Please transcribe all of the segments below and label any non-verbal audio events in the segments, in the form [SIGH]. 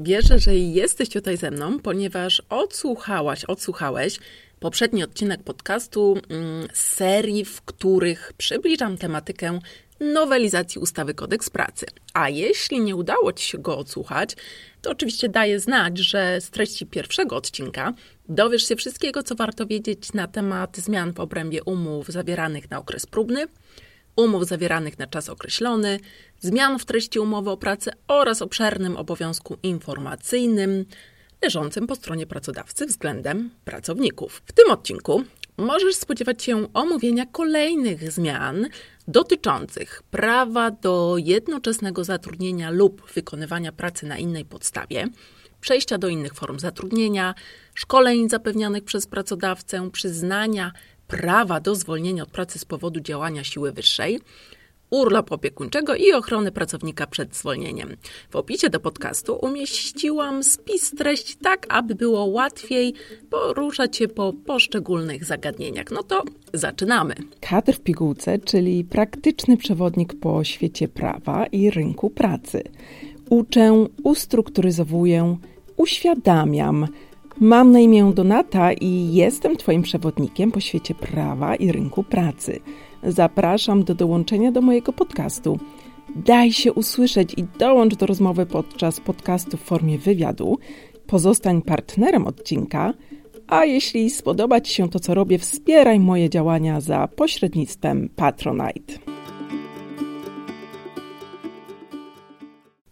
Wierzę, że jesteś tutaj ze mną, ponieważ odsłuchałaś, odsłuchałeś poprzedni odcinek podcastu mm, z serii, w których przybliżam tematykę nowelizacji ustawy Kodeks Pracy. A jeśli nie udało Ci się go odsłuchać, to oczywiście daję znać, że z treści pierwszego odcinka dowiesz się wszystkiego, co warto wiedzieć na temat zmian w obrębie umów zawieranych na okres próbny, umów zawieranych na czas określony, zmian w treści umowy o pracę oraz obszernym obowiązku informacyjnym leżącym po stronie pracodawcy względem pracowników. W tym odcinku możesz spodziewać się omówienia kolejnych zmian dotyczących prawa do jednoczesnego zatrudnienia lub wykonywania pracy na innej podstawie, przejścia do innych form zatrudnienia, szkoleń zapewnianych przez pracodawcę, przyznania prawa do zwolnienia od pracy z powodu działania siły wyższej, urlop opiekuńczego i ochrony pracownika przed zwolnieniem. W opisie do podcastu umieściłam spis treści tak, aby było łatwiej poruszać się po poszczególnych zagadnieniach. No to zaczynamy. Kadr w pigułce, czyli praktyczny przewodnik po świecie prawa i rynku pracy. Uczę, ustrukturyzowuję, uświadamiam. Mam na imię Donata i jestem Twoim przewodnikiem po świecie prawa i rynku pracy. Zapraszam do dołączenia do mojego podcastu. Daj się usłyszeć i dołącz do rozmowy podczas podcastu w formie wywiadu. Pozostań partnerem odcinka, a jeśli spodoba Ci się to, co robię, wspieraj moje działania za pośrednictwem Patronite.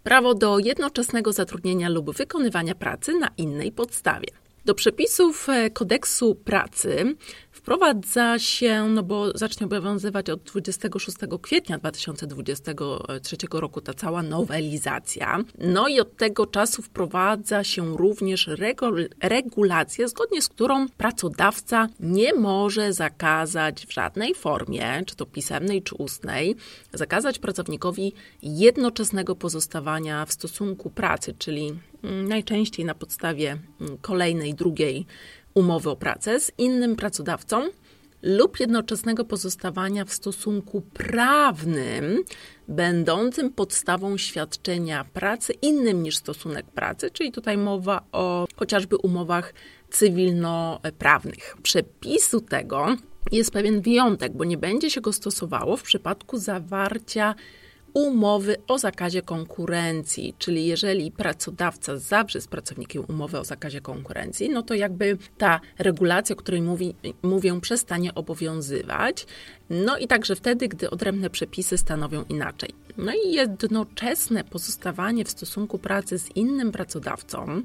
Prawo do jednoczesnego zatrudnienia lub wykonywania pracy na innej podstawie. Do przepisów e, kodeksu pracy wprowadza się, no bo zacznie obowiązywać od 26 kwietnia 2023 roku ta cała nowelizacja. No i od tego czasu wprowadza się również regulacja, zgodnie z którą pracodawca nie może zakazać w żadnej formie, czy to pisemnej, czy ustnej, zakazać pracownikowi jednoczesnego pozostawania w stosunku pracy, czyli mm, najczęściej na podstawie mm, kolejnej, drugiej umowy o pracę z innym pracodawcą lub jednoczesnego pozostawania w stosunku prawnym, będącym podstawą świadczenia pracy innym niż stosunek pracy, czyli tutaj mowa o chociażby umowach cywilnoprawnych. Przepisu tego jest pewien wyjątek, bo nie będzie się go stosowało w przypadku zawarcia umowy o zakazie konkurencji, czyli jeżeli pracodawca zawrze z pracownikiem umowę o zakazie konkurencji, no to jakby ta regulacja, o której mówi, mówię, przestanie obowiązywać. No i także wtedy, gdy odrębne przepisy stanowią inaczej. No i jednoczesne pozostawanie w stosunku pracy z innym pracodawcą,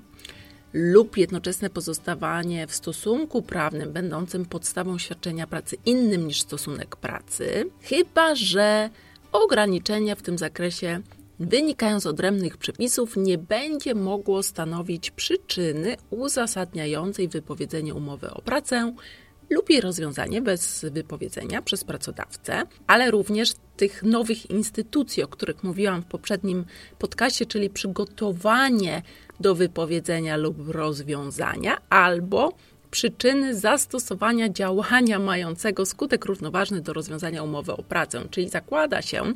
lub jednoczesne pozostawanie w stosunku prawnym będącym podstawą świadczenia pracy innym niż stosunek pracy, chyba że ograniczenie w tym zakresie wynikając z odrębnych przepisów nie będzie mogło stanowić przyczyny uzasadniającej wypowiedzenie umowy o pracę lub jej rozwiązanie bez wypowiedzenia przez pracodawcę, ale również tych nowych instytucji, o których mówiłam w poprzednim podcaście, czyli przygotowanie do wypowiedzenia lub rozwiązania albo przyczyny zastosowania działania mającego skutek równoważny do rozwiązania umowy o pracę. Czyli zakłada się,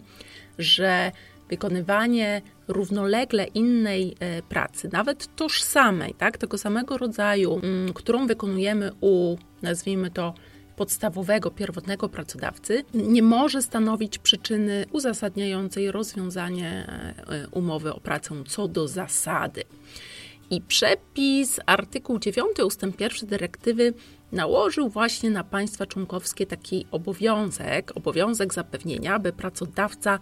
że wykonywanie równolegle innej e, pracy, nawet tożsamej, tak, tego samego rodzaju, mm, którą wykonujemy u, nazwijmy to, podstawowego, pierwotnego pracodawcy, nie może stanowić przyczyny uzasadniającej rozwiązanie e, umowy o pracę co do zasady. I przepis artykuł 9 ust. 1 dyrektywy nałożył właśnie na państwa członkowskie taki obowiązek, obowiązek zapewnienia, by pracodawca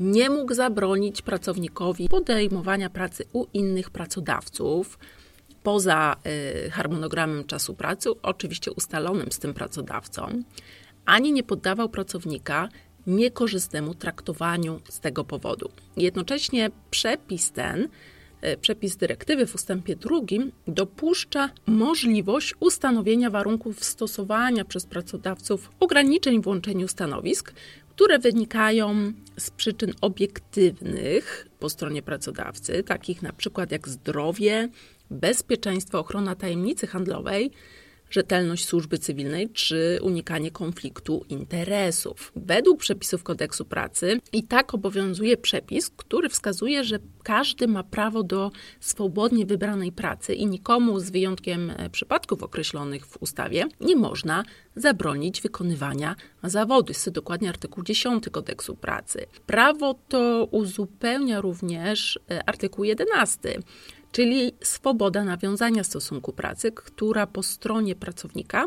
nie mógł zabronić pracownikowi podejmowania pracy u innych pracodawców poza y, harmonogramem czasu pracy, oczywiście ustalonym z tym pracodawcą, ani nie poddawał pracownika niekorzystnemu traktowaniu z tego powodu. Jednocześnie przepis ten przepis dyrektywy w ustępie drugim dopuszcza możliwość ustanowienia warunków stosowania przez pracodawców ograniczeń w łączeniu stanowisk, które wynikają z przyczyn obiektywnych po stronie pracodawcy, takich na przykład jak zdrowie, bezpieczeństwo, ochrona tajemnicy handlowej, rzetelność służby cywilnej czy unikanie konfliktu interesów. Według przepisów kodeksu pracy i tak obowiązuje przepis, który wskazuje, że każdy ma prawo do swobodnie wybranej pracy i nikomu, z wyjątkiem e, przypadków określonych w ustawie, nie można zabronić wykonywania zawodu. Jest to dokładnie artykuł 10 kodeksu pracy. Prawo to uzupełnia również e, artykuł 11 czyli swoboda nawiązania stosunku pracy, która po stronie pracownika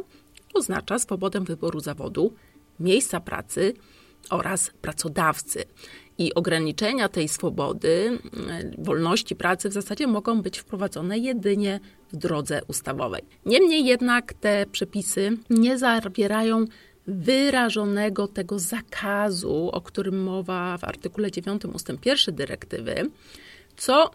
oznacza swobodę wyboru zawodu, miejsca pracy oraz pracodawcy. I ograniczenia tej swobody, mm, wolności pracy w zasadzie mogą być wprowadzone jedynie w drodze ustawowej. Niemniej jednak te przepisy nie zawierają wyrażonego tego zakazu, o którym mowa w artykule 9 ust. 1 dyrektywy, co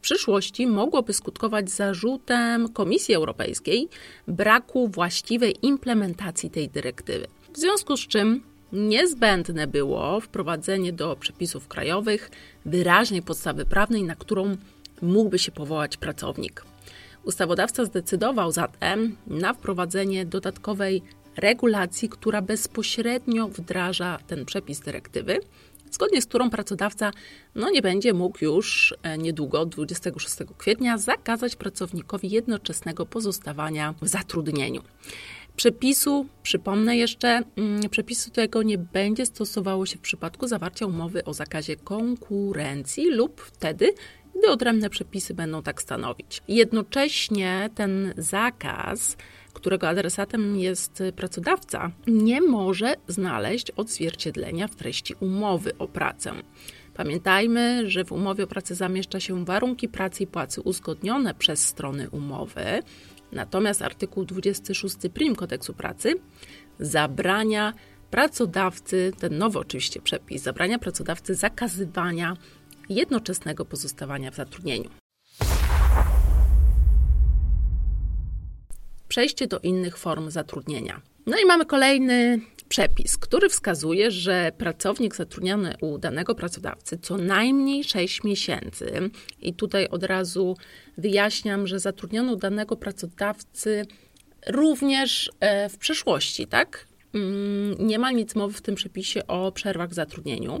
przyszłości mogłoby skutkować zarzutem Komisji Europejskiej braku właściwej implementacji tej dyrektywy. W związku z czym niezbędne było wprowadzenie do przepisów krajowych wyraźnej podstawy prawnej, na którą mógłby się powołać pracownik. Ustawodawca zdecydował zatem na wprowadzenie dodatkowej regulacji, która bezpośrednio wdraża ten przepis dyrektywy zgodnie z którą pracodawca no, nie będzie mógł już e, niedługo, 26 kwietnia, zakazać pracownikowi jednoczesnego pozostawania w zatrudnieniu. Przepisu, przypomnę jeszcze, mm, przepisu tego nie będzie stosowało się w przypadku zawarcia umowy o zakazie konkurencji lub wtedy, gdy odrębne przepisy będą tak stanowić. Jednocześnie ten zakaz którego adresatem jest pracodawca, nie może znaleźć odzwierciedlenia w treści umowy o pracę. Pamiętajmy, że w umowie o pracę zamieszcza się warunki pracy i płacy uzgodnione przez strony umowy, natomiast artykuł 26 prim kodeksu pracy zabrania pracodawcy, ten nowy oczywiście przepis, zabrania pracodawcy zakazywania jednoczesnego pozostawania w zatrudnieniu. Przejście do innych form zatrudnienia. No i mamy kolejny przepis, który wskazuje, że pracownik zatrudniony u danego pracodawcy co najmniej 6 miesięcy, i tutaj od razu wyjaśniam, że zatrudniony u danego pracodawcy również e, w przeszłości, tak? Mm, nie ma nic mowy w tym przepisie o przerwach w zatrudnieniu.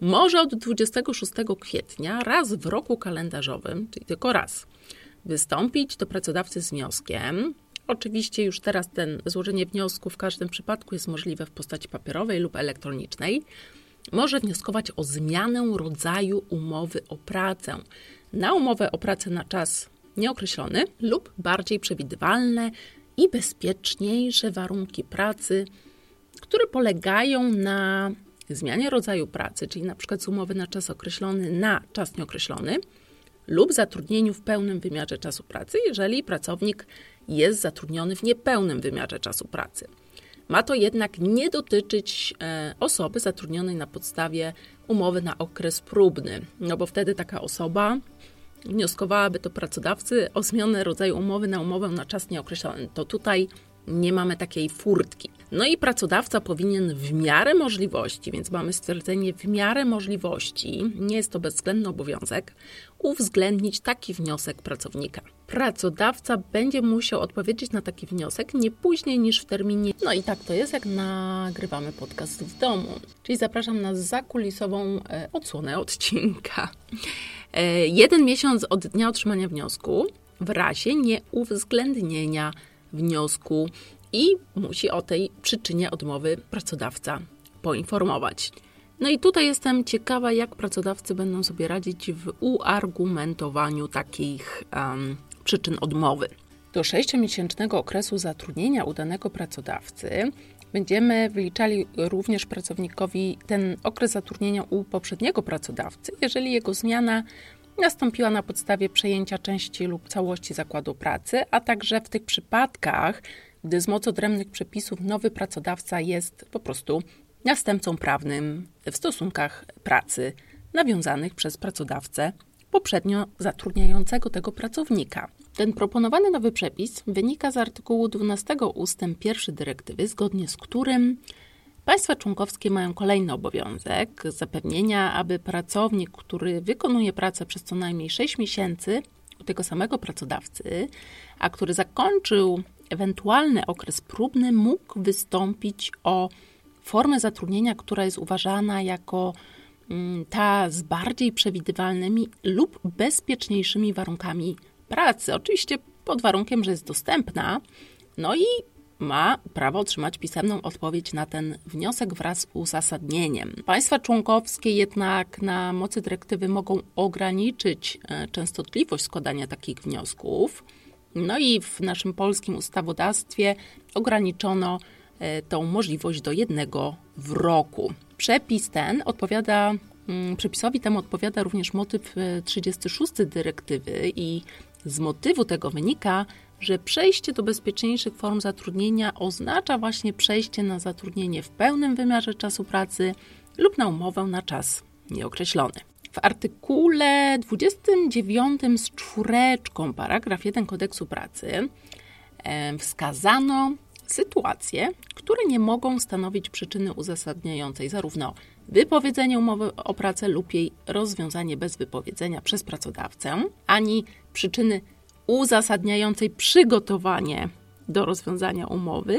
Może od 26 kwietnia raz w roku kalendarzowym, czyli tylko raz, wystąpić do pracodawcy z wnioskiem Oczywiście już teraz ten złożenie wniosku w każdym przypadku jest możliwe w postaci papierowej lub elektronicznej. Może wnioskować o zmianę rodzaju umowy o pracę na umowę o pracę na czas nieokreślony lub bardziej przewidywalne i bezpieczniejsze warunki pracy, które polegają na zmianie rodzaju pracy, czyli na przykład z umowy na czas określony na czas nieokreślony lub zatrudnieniu w pełnym wymiarze czasu pracy, jeżeli pracownik jest zatrudniony w niepełnym wymiarze czasu pracy. Ma to jednak nie dotyczyć e, osoby zatrudnionej na podstawie umowy na okres próbny, no bo wtedy taka osoba wnioskowałaby do pracodawcy o zmianę rodzaju umowy na umowę na czas nieokreślony. To tutaj nie mamy takiej furtki. No i pracodawca powinien w miarę możliwości, więc mamy stwierdzenie w miarę możliwości, nie jest to bezwzględny obowiązek, uwzględnić taki wniosek pracownika. Pracodawca będzie musiał odpowiedzieć na taki wniosek nie później niż w terminie. No i tak to jest, jak nagrywamy podcast w domu. Czyli zapraszam na zakulisową e, odsłonę odcinka. E, jeden miesiąc od dnia otrzymania wniosku w razie nieuwzględnienia wniosku i musi o tej przyczynie odmowy pracodawca poinformować. No i tutaj jestem ciekawa, jak pracodawcy będą sobie radzić w uargumentowaniu takich um, przyczyn odmowy. Do 6-miesięcznego okresu zatrudnienia udanego pracodawcy będziemy wyliczali również pracownikowi ten okres zatrudnienia u poprzedniego pracodawcy, jeżeli jego zmiana nastąpiła na podstawie przejęcia części lub całości zakładu pracy, a także w tych przypadkach, gdy z mocy odrębnych przepisów nowy pracodawca jest po prostu następcą prawnym w stosunkach pracy nawiązanych przez pracodawcę poprzednio zatrudniającego tego pracownika. Ten proponowany nowy przepis wynika z artykułu 12 ust. 1 dyrektywy, zgodnie z którym Państwa członkowskie mają kolejny obowiązek zapewnienia, aby pracownik, który wykonuje pracę przez co najmniej 6 miesięcy u tego samego pracodawcy, a który zakończył ewentualny okres próbny mógł wystąpić o formę zatrudnienia, która jest uważana jako mm, ta z bardziej przewidywalnymi lub bezpieczniejszymi warunkami pracy. Oczywiście pod warunkiem, że jest dostępna, no i ma prawo otrzymać pisemną odpowiedź na ten wniosek wraz z uzasadnieniem. Państwa członkowskie jednak na mocy dyrektywy mogą ograniczyć e, częstotliwość składania takich wniosków. No i w naszym polskim ustawodawstwie ograniczono e, tą możliwość do jednego w roku. Przepis ten odpowiada, mm, przepisowi temu odpowiada również motyw 36 e, dyrektywy i z motywu tego wynika, że przejście do bezpieczniejszych form zatrudnienia oznacza właśnie przejście na zatrudnienie w pełnym wymiarze czasu pracy lub na umowę na czas nieokreślony. W artykule 29 z czwóreczką, paragraf 1 kodeksu pracy, wskazano sytuacje, które nie mogą stanowić przyczyny uzasadniającej zarówno wypowiedzenie umowy o pracę lub jej rozwiązanie bez wypowiedzenia przez pracodawcę, ani przyczyny uzasadniającej przygotowanie do rozwiązania umowy,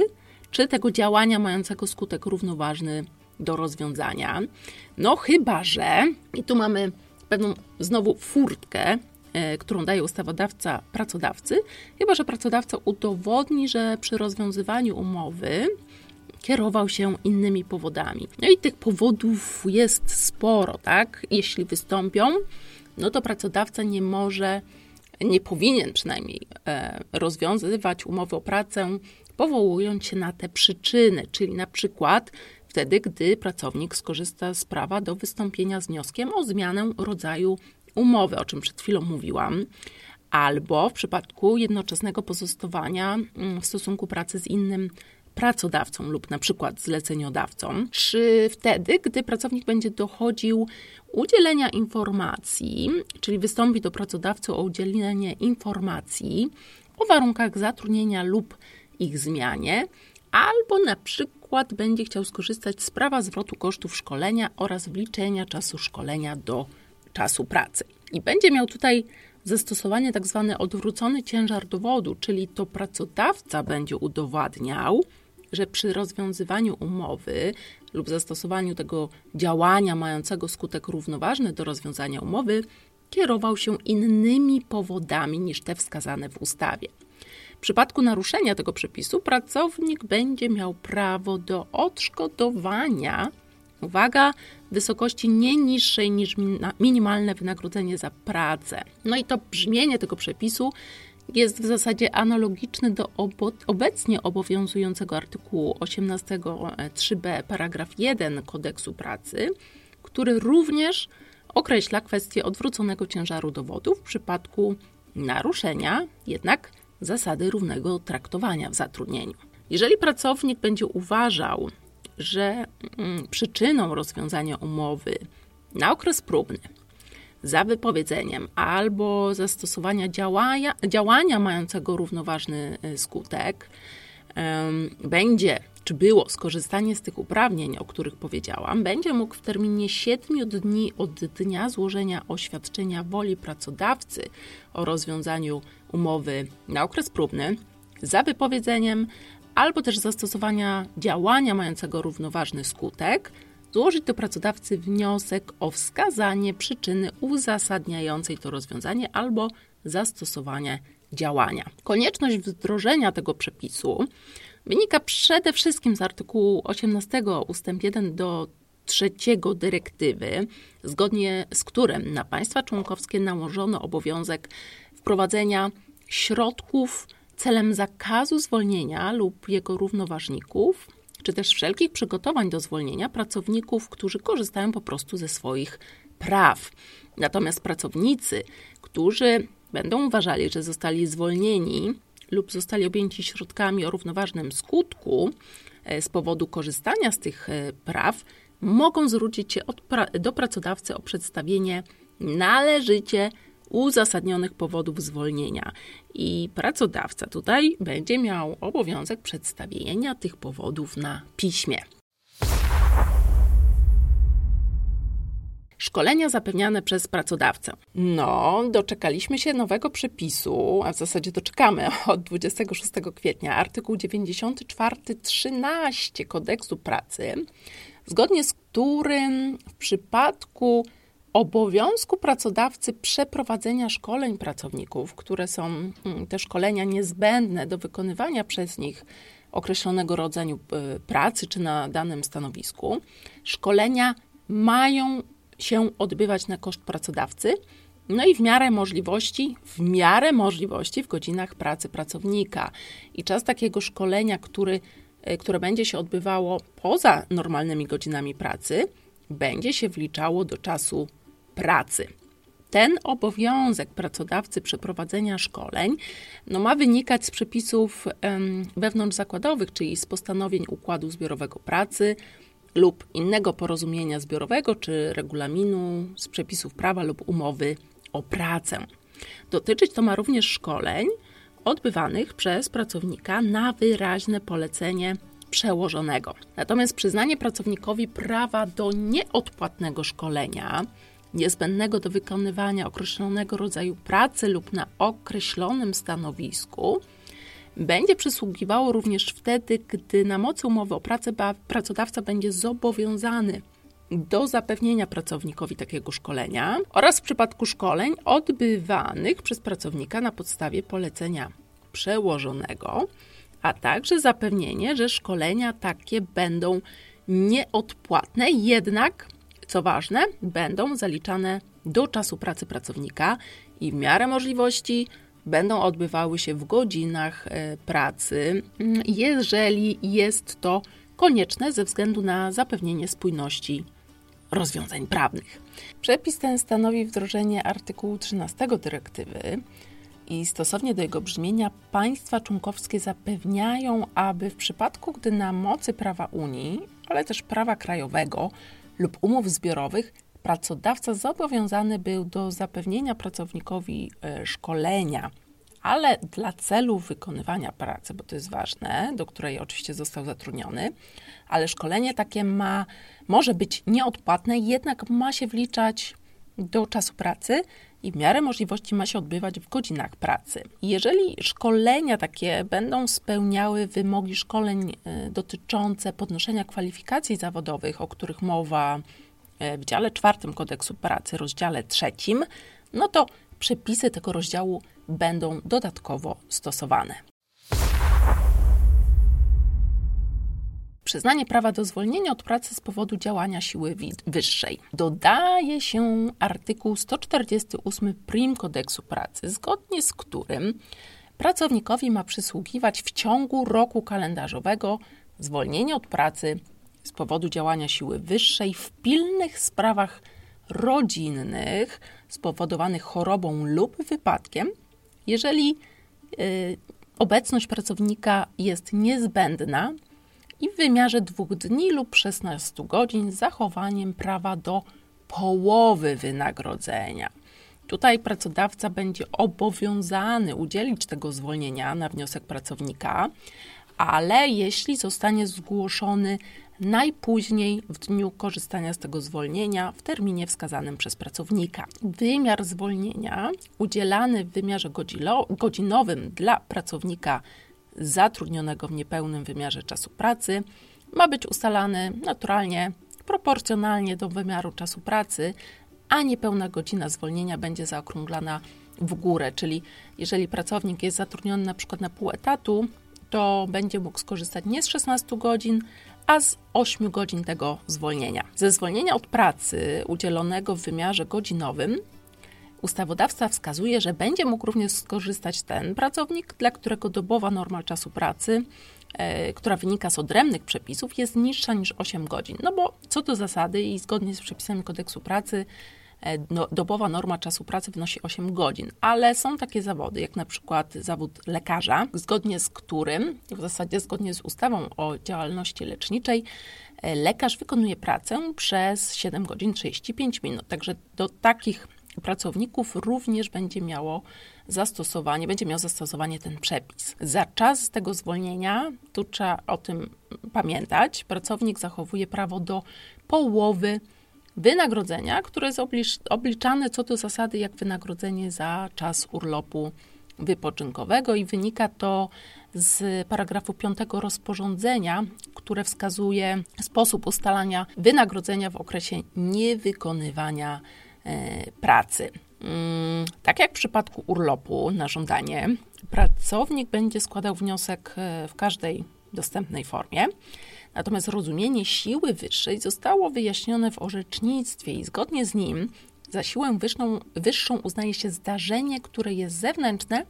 czy tego działania mającego skutek równoważny do rozwiązania. No chyba, że, i tu mamy pewną znowu furtkę, e, którą daje ustawodawca pracodawcy, chyba że pracodawca udowodni, że przy rozwiązywaniu umowy kierował się innymi powodami. No i tych powodów jest sporo, tak? Jeśli wystąpią, no to pracodawca nie może nie powinien przynajmniej e, rozwiązywać umowy o pracę, powołując się na te przyczyny, czyli na przykład wtedy, gdy pracownik skorzysta z prawa do wystąpienia z wnioskiem o zmianę rodzaju umowy, o czym przed chwilą mówiłam, albo w przypadku jednoczesnego pozostawania mm, w stosunku pracy z innym pracodawcą lub na przykład zleceniodawcą, czy wtedy, gdy pracownik będzie dochodził udzielenia informacji, czyli wystąpi do pracodawcy o udzielenie informacji o warunkach zatrudnienia lub ich zmianie, albo na przykład będzie chciał skorzystać z prawa zwrotu kosztów szkolenia oraz wliczenia czasu szkolenia do czasu pracy. I będzie miał tutaj zastosowanie tak zwany odwrócony ciężar dowodu, czyli to pracodawca będzie udowadniał, że przy rozwiązywaniu umowy lub zastosowaniu tego działania mającego skutek równoważny do rozwiązania umowy kierował się innymi powodami niż te wskazane w ustawie. W przypadku naruszenia tego przepisu pracownik będzie miał prawo do odszkodowania, uwaga, wysokości nie niższej niż minimalne wynagrodzenie za pracę. No i to brzmienie tego przepisu jest w zasadzie analogiczny do obecnie obowiązującego artykułu 18 3b paragraf 1 kodeksu pracy, który również określa kwestię odwróconego ciężaru dowodów w przypadku naruszenia jednak zasady równego traktowania w zatrudnieniu. Jeżeli pracownik będzie uważał, że mm, przyczyną rozwiązania umowy na okres próbny za wypowiedzeniem albo zastosowania działania, działania mającego równoważny y, skutek będzie, czy było skorzystanie z tych uprawnień, o których powiedziałam, będzie mógł w terminie 7 dni od dnia złożenia oświadczenia woli pracodawcy o rozwiązaniu umowy na okres próbny za wypowiedzeniem albo też zastosowania działania mającego równoważny skutek złożyć do pracodawcy wniosek o wskazanie przyczyny uzasadniającej to rozwiązanie albo zastosowanie działania. Konieczność wdrożenia tego przepisu wynika przede wszystkim z artykułu 18 ust. 1 do trzeciego dyrektywy, zgodnie z którym na państwa członkowskie nałożono obowiązek wprowadzenia środków celem zakazu zwolnienia lub jego równoważników czy też wszelkich przygotowań do zwolnienia pracowników, którzy korzystają po prostu ze swoich praw. Natomiast pracownicy, którzy będą uważali, że zostali zwolnieni lub zostali objęci środkami o równoważnym skutku e, z powodu korzystania z tych e, praw, mogą zwrócić się do pracodawcy o przedstawienie należycie uzasadnionych powodów zwolnienia. I pracodawca tutaj będzie miał obowiązek przedstawienia tych powodów na piśmie. Szkolenia zapewniane przez pracodawcę. No, doczekaliśmy się nowego przepisu, a w zasadzie doczekamy od 26 kwietnia, artykuł 94.13 kodeksu pracy, zgodnie z którym w przypadku obowiązku pracodawcy przeprowadzenia szkoleń pracowników, które są mm, te szkolenia niezbędne do wykonywania przez nich określonego rodzaju e, pracy czy na danym stanowisku, szkolenia mają się odbywać na koszt pracodawcy, no i w miarę możliwości, w miarę możliwości w godzinach pracy pracownika. I czas takiego szkolenia, który, e, które będzie się odbywało poza normalnymi godzinami pracy, będzie się wliczało do czasu pracy. Ten obowiązek pracodawcy przeprowadzenia szkoleń no, ma wynikać z przepisów em, wewnątrzzakładowych, czyli z postanowień układu zbiorowego pracy lub innego porozumienia zbiorowego czy regulaminu z przepisów prawa lub umowy o pracę. Dotyczyć to ma również szkoleń odbywanych przez pracownika na wyraźne polecenie przełożonego. Natomiast przyznanie pracownikowi prawa do nieodpłatnego szkolenia niezbędnego do wykonywania określonego rodzaju pracy lub na określonym stanowisku, będzie przysługiwało również wtedy, gdy na mocy umowy o pracę pracodawca będzie zobowiązany do zapewnienia pracownikowi takiego szkolenia oraz w przypadku szkoleń odbywanych przez pracownika na podstawie polecenia przełożonego, a także zapewnienie, że szkolenia takie będą nieodpłatne, jednak co ważne, będą zaliczane do czasu pracy pracownika i w miarę możliwości będą odbywały się w godzinach e, pracy, mm, jeżeli jest to konieczne ze względu na zapewnienie spójności rozwiązań prawnych. Przepis ten stanowi wdrożenie artykułu 13 dyrektywy i stosownie do jego brzmienia państwa członkowskie zapewniają, aby w przypadku, gdy na mocy prawa Unii, ale też prawa krajowego lub umów zbiorowych, pracodawca zobowiązany był do zapewnienia pracownikowi e, szkolenia, ale dla celu wykonywania pracy, bo to jest ważne, do której oczywiście został zatrudniony, ale szkolenie takie ma, może być nieodpłatne, jednak ma się wliczać do czasu pracy i w miarę możliwości ma się odbywać w godzinach pracy. Jeżeli szkolenia takie będą spełniały wymogi szkoleń e, dotyczące podnoszenia kwalifikacji zawodowych, o których mowa e, w dziale czwartym kodeksu pracy, rozdziale trzecim, no to przepisy tego rozdziału będą dodatkowo stosowane. Przyznanie prawa do zwolnienia od pracy z powodu działania siły wyższej. Dodaje się artykuł 148 prim kodeksu pracy, zgodnie z którym pracownikowi ma przysługiwać w ciągu roku kalendarzowego zwolnienie od pracy z powodu działania siły wyższej w pilnych sprawach rodzinnych spowodowanych chorobą lub wypadkiem, jeżeli y, obecność pracownika jest niezbędna i w wymiarze dwóch dni lub 16 godzin z zachowaniem prawa do połowy wynagrodzenia. Tutaj pracodawca będzie obowiązany udzielić tego zwolnienia na wniosek pracownika, ale jeśli zostanie zgłoszony najpóźniej w dniu korzystania z tego zwolnienia w terminie wskazanym przez pracownika. Wymiar zwolnienia udzielany w wymiarze godzinowym dla pracownika zatrudnionego w niepełnym wymiarze czasu pracy ma być ustalany naturalnie proporcjonalnie do wymiaru czasu pracy, a niepełna godzina zwolnienia będzie zaokrąglana w górę, czyli jeżeli pracownik jest zatrudniony na przykład na pół etatu, to będzie mógł skorzystać nie z 16 godzin, a z 8 godzin tego zwolnienia. Ze zwolnienia od pracy udzielonego w wymiarze godzinowym Ustawodawca wskazuje, że będzie mógł również skorzystać ten pracownik, dla którego dobowa norma czasu pracy, e, która wynika z odrębnych przepisów, jest niższa niż 8 godzin. No bo co do zasady i zgodnie z przepisami kodeksu pracy, e, no, dobowa norma czasu pracy wynosi 8 godzin, ale są takie zawody, jak na przykład zawód lekarza, zgodnie z którym, w zasadzie zgodnie z ustawą o działalności leczniczej, e, lekarz wykonuje pracę przez 7 godzin 35 minut. Także do takich pracowników również będzie miało zastosowanie, będzie miał zastosowanie ten przepis. Za czas tego zwolnienia, tu trzeba o tym pamiętać, pracownik zachowuje prawo do połowy wynagrodzenia, które jest obliczane co do zasady jak wynagrodzenie za czas urlopu wypoczynkowego i wynika to z paragrafu 5 rozporządzenia, które wskazuje sposób ustalania wynagrodzenia w okresie niewykonywania pracy. Mm, tak jak w przypadku urlopu na żądanie, pracownik będzie składał wniosek e, w każdej dostępnej formie. Natomiast rozumienie siły wyższej zostało wyjaśnione w orzecznictwie i zgodnie z nim za siłę wyższą, wyższą uznaje się zdarzenie, które jest zewnętrzne,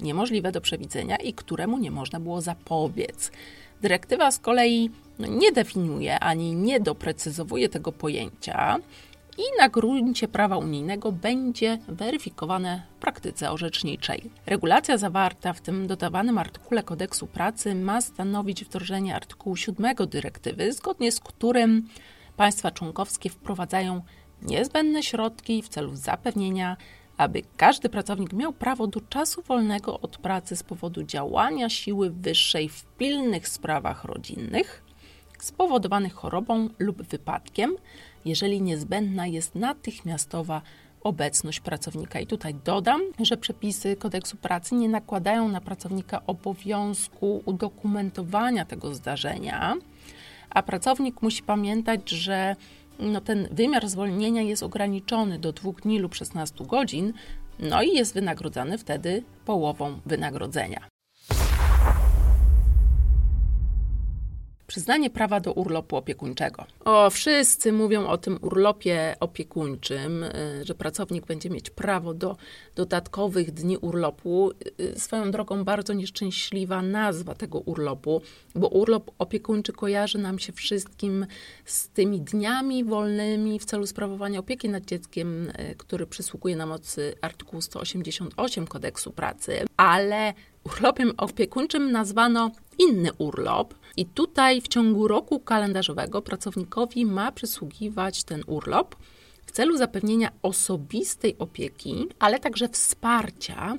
niemożliwe do przewidzenia i któremu nie można było zapobiec. Dyrektywa z kolei no, nie definiuje ani nie doprecyzowuje tego pojęcia, i na gruncie prawa unijnego będzie weryfikowane w praktyce orzeczniczej. Regulacja zawarta w tym dodawanym artykule kodeksu pracy ma stanowić wdrożenie artykułu 7 dyrektywy, zgodnie z którym państwa członkowskie wprowadzają niezbędne środki w celu zapewnienia, aby każdy pracownik miał prawo do czasu wolnego od pracy z powodu działania siły wyższej w pilnych sprawach rodzinnych spowodowanych chorobą lub wypadkiem, jeżeli niezbędna jest natychmiastowa obecność pracownika. I tutaj dodam, że przepisy kodeksu pracy nie nakładają na pracownika obowiązku udokumentowania tego zdarzenia, a pracownik musi pamiętać, że no, ten wymiar zwolnienia jest ograniczony do dwóch dni lub 16 godzin, no i jest wynagrodzany wtedy połową wynagrodzenia. Przyznanie prawa do urlopu opiekuńczego. O, wszyscy mówią o tym urlopie opiekuńczym, y, że pracownik będzie mieć prawo do dodatkowych dni urlopu. Y, swoją drogą bardzo nieszczęśliwa nazwa tego urlopu, bo urlop opiekuńczy kojarzy nam się wszystkim z tymi dniami wolnymi w celu sprawowania opieki nad dzieckiem, y, który przysługuje na mocy artykułu 188 kodeksu pracy, ale urlopem opiekuńczym nazwano inny urlop. I tutaj w ciągu roku kalendarzowego pracownikowi ma przysługiwać ten urlop w celu zapewnienia osobistej opieki, ale także wsparcia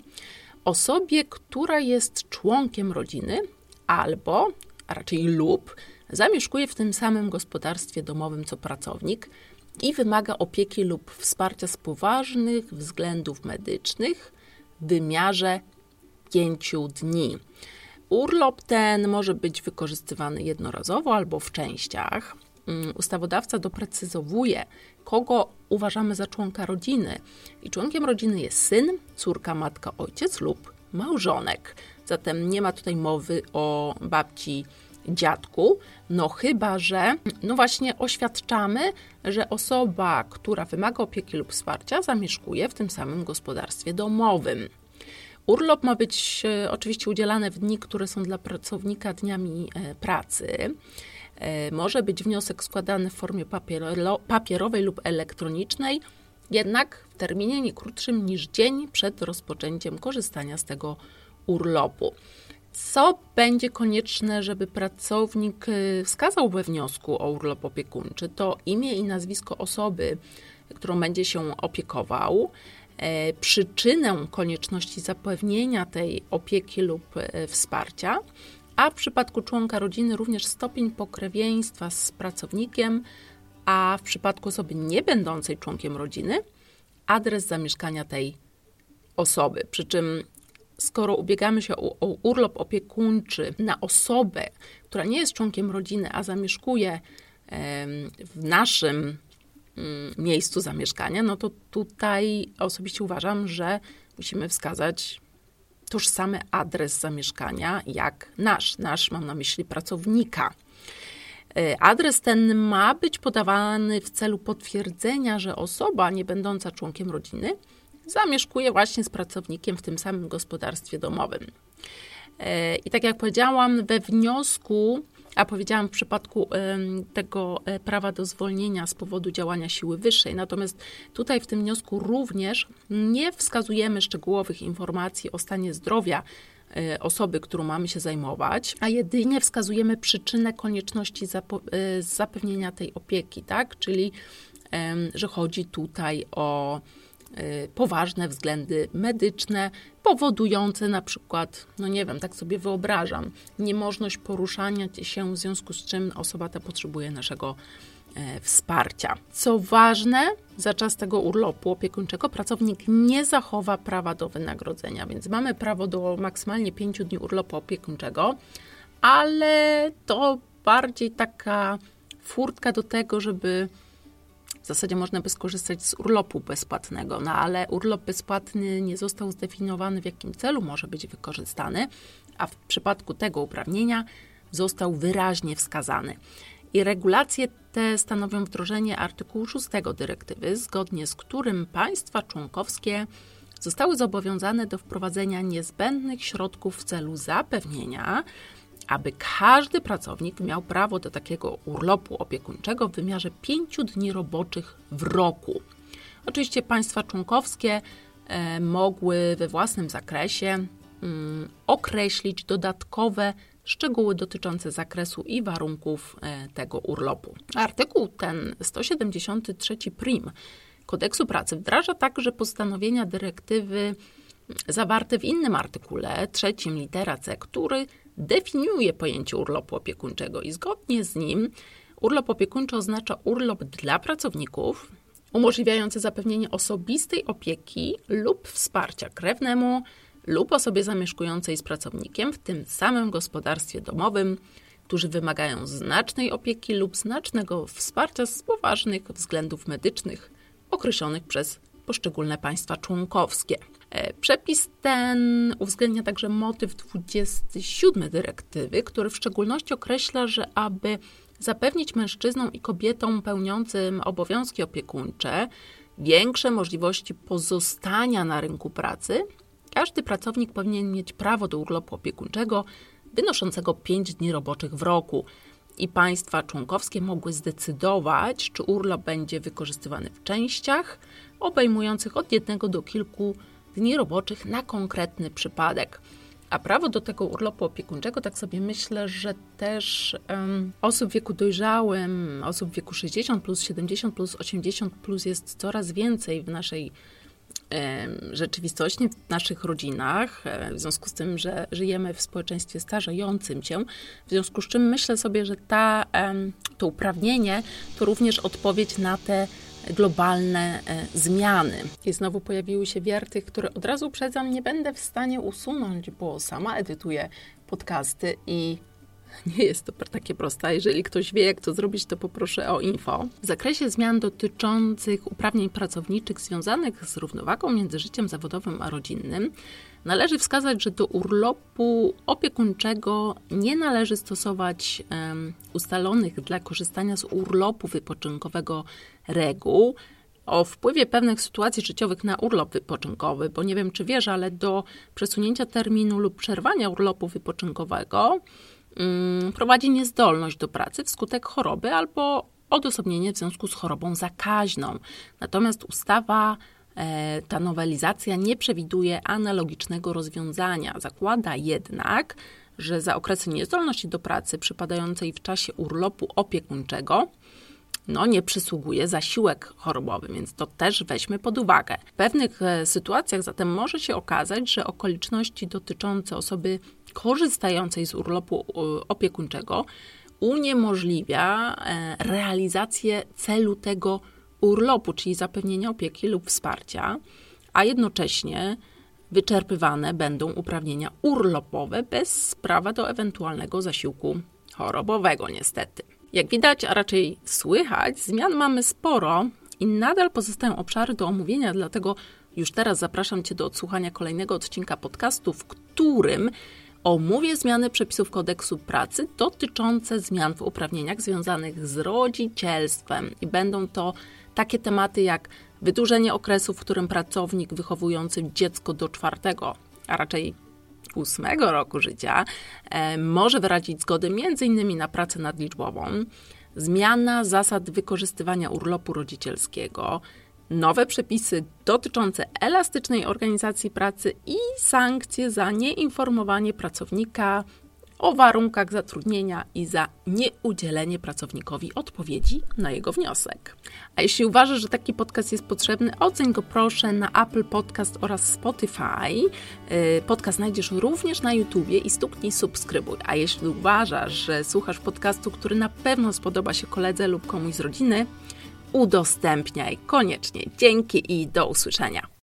osobie, która jest członkiem rodziny albo, a raczej lub, zamieszkuje w tym samym gospodarstwie domowym co pracownik i wymaga opieki lub wsparcia z poważnych względów medycznych w wymiarze pięciu dni. Urlop ten może być wykorzystywany jednorazowo albo w częściach. Mm, ustawodawca doprecyzowuje, kogo uważamy za członka rodziny. I członkiem rodziny jest syn, córka, matka, ojciec lub małżonek. Zatem nie ma tutaj mowy o babci, dziadku, no chyba, że no właśnie oświadczamy, że osoba, która wymaga opieki lub wsparcia, zamieszkuje w tym samym gospodarstwie domowym. Urlop ma być e, oczywiście udzielany w dni, które są dla pracownika dniami e, pracy. E, może być wniosek składany w formie papierowej lub elektronicznej, jednak w terminie nie krótszym niż dzień przed rozpoczęciem korzystania z tego urlopu. Co będzie konieczne, żeby pracownik wskazał we wniosku o urlop opiekuńczy? To imię i nazwisko osoby, którą będzie się opiekował, przyczynę konieczności zapewnienia tej opieki lub e, wsparcia, a w przypadku członka rodziny również stopień pokrewieństwa z pracownikiem, a w przypadku osoby nie będącej członkiem rodziny adres zamieszkania tej osoby. Przy czym skoro ubiegamy się o, o urlop opiekuńczy na osobę, która nie jest członkiem rodziny, a zamieszkuje w naszym miejscu zamieszkania, no to tutaj osobiście uważam, że musimy wskazać tożsamy adres zamieszkania jak nasz. Nasz mam na myśli pracownika. E, adres ten ma być podawany w celu potwierdzenia, że osoba nie będąca członkiem rodziny zamieszkuje właśnie z pracownikiem w tym samym gospodarstwie domowym. E, I tak jak powiedziałam, we wniosku a powiedziałam w przypadku tego e, prawa do zwolnienia z powodu działania siły wyższej. Natomiast tutaj w tym wniosku również nie wskazujemy szczegółowych informacji o stanie zdrowia e, osoby, którą mamy się zajmować, a jedynie wskazujemy przyczynę konieczności e, zapewnienia tej opieki, tak? Czyli że chodzi tutaj o poważne względy medyczne, powodujące na przykład, no nie wiem, tak sobie wyobrażam, niemożność poruszania się, w związku z czym osoba ta potrzebuje naszego e, wsparcia. Co ważne, za czas tego urlopu opiekuńczego pracownik nie zachowa prawa do wynagrodzenia, więc mamy prawo do maksymalnie 5 dni urlopu opiekuńczego, ale to bardziej taka furtka do tego, żeby w zasadzie można by skorzystać z urlopu bezpłatnego, no ale urlop bezpłatny nie został zdefiniowany, w jakim celu może być wykorzystany, a w przypadku tego uprawnienia został wyraźnie wskazany. I regulacje te stanowią wdrożenie artykułu 6 dyrektywy, zgodnie z którym państwa członkowskie zostały zobowiązane do wprowadzenia niezbędnych środków w celu zapewnienia, aby każdy pracownik miał prawo do takiego urlopu opiekuńczego w wymiarze 5 dni roboczych w roku. Oczywiście państwa członkowskie e, mogły we własnym zakresie mm, określić dodatkowe szczegóły dotyczące zakresu i warunków e, tego urlopu. Artykuł ten 173 prim kodeksu pracy wdraża także postanowienia dyrektywy zawarte w innym artykule, trzecim litera C, który definiuje pojęcie urlopu opiekuńczego i zgodnie z nim urlop opiekuńczy oznacza urlop dla pracowników umożliwiający zapewnienie osobistej opieki lub wsparcia krewnemu lub osobie zamieszkującej z pracownikiem w tym samym gospodarstwie domowym, którzy wymagają znacznej opieki lub znacznego wsparcia z poważnych względów medycznych określonych przez poszczególne państwa członkowskie. E, przepis ten uwzględnia także motyw 27 dyrektywy, który w szczególności określa, że aby zapewnić mężczyznom i kobietom pełniącym obowiązki opiekuńcze większe możliwości pozostania na rynku pracy, każdy pracownik powinien mieć prawo do urlopu opiekuńczego wynoszącego 5 dni roboczych w roku. I państwa członkowskie mogły zdecydować, czy urlop będzie wykorzystywany w częściach obejmujących od jednego do kilku dni roboczych na konkretny przypadek. A prawo do tego urlopu opiekuńczego, tak sobie myślę, że też um, osób w wieku dojrzałym, osób w wieku 60 plus, 70 plus, 80 plus jest coraz więcej w naszej rzeczywistości w naszych rodzinach, e, w związku z tym, że żyjemy w społeczeństwie starzejącym się, w związku z czym myślę sobie, że ta, to uprawnienie to również odpowiedź na te globalne e, zmiany. I znowu pojawiły się wierty, które od razu uprzedzam, nie będę w stanie usunąć, bo sama edytuję podcasty i [LAUGHS] nie jest to takie proste. Jeżeli ktoś wie, jak to zrobić, to poproszę o info. W zakresie zmian dotyczących uprawnień pracowniczych związanych z równowagą między życiem zawodowym a rodzinnym, należy wskazać, że do urlopu opiekuńczego nie należy stosować um, ustalonych dla korzystania z urlopu wypoczynkowego reguł, o wpływie pewnych sytuacji życiowych na urlop wypoczynkowy, bo nie wiem, czy wiesz, ale do przesunięcia terminu lub przerwania urlopu wypoczynkowego Mm, prowadzi niezdolność do pracy wskutek choroby albo odosobnienie w związku z chorobą zakaźną. Natomiast ustawa e, ta nowelizacja nie przewiduje analogicznego rozwiązania. Zakłada jednak, że za okresy niezdolności do pracy przypadającej w czasie urlopu opiekuńczego no, nie przysługuje zasiłek chorobowy, więc to też weźmy pod uwagę. W pewnych e, sytuacjach zatem może się okazać, że okoliczności dotyczące osoby korzystającej z urlopu e, opiekuńczego uniemożliwia e, realizację celu tego urlopu, czyli zapewnienia opieki lub wsparcia, a jednocześnie wyczerpywane będą uprawnienia urlopowe bez prawa do ewentualnego zasiłku chorobowego, niestety. Jak widać, a raczej słychać, zmian mamy sporo i nadal pozostają obszary do omówienia, dlatego już teraz zapraszam Cię do odsłuchania kolejnego odcinka podcastu, w którym omówię zmiany przepisów kodeksu pracy dotyczące zmian w uprawnieniach związanych z rodzicielstwem. I będą to takie tematy jak wydłużenie okresu, w którym pracownik wychowujący dziecko do czwartego, a raczej ósmego roku życia e, może wyrazić zgodę m.in. na pracę nadliczbową, zmiana zasad wykorzystywania urlopu rodzicielskiego, nowe przepisy dotyczące elastycznej organizacji pracy i sankcje za nieinformowanie pracownika o warunkach zatrudnienia i za nieudzielenie pracownikowi odpowiedzi na jego wniosek. A jeśli uważasz, że taki podcast jest potrzebny, oceń go proszę na Apple Podcast oraz Spotify. Y, podcast znajdziesz również na YouTubie i stuknij subskrybuj. A jeśli uważasz, że słuchasz podcastu, który na pewno spodoba się koledze lub komuś z rodziny, udostępniaj koniecznie. Dzięki i do usłyszenia.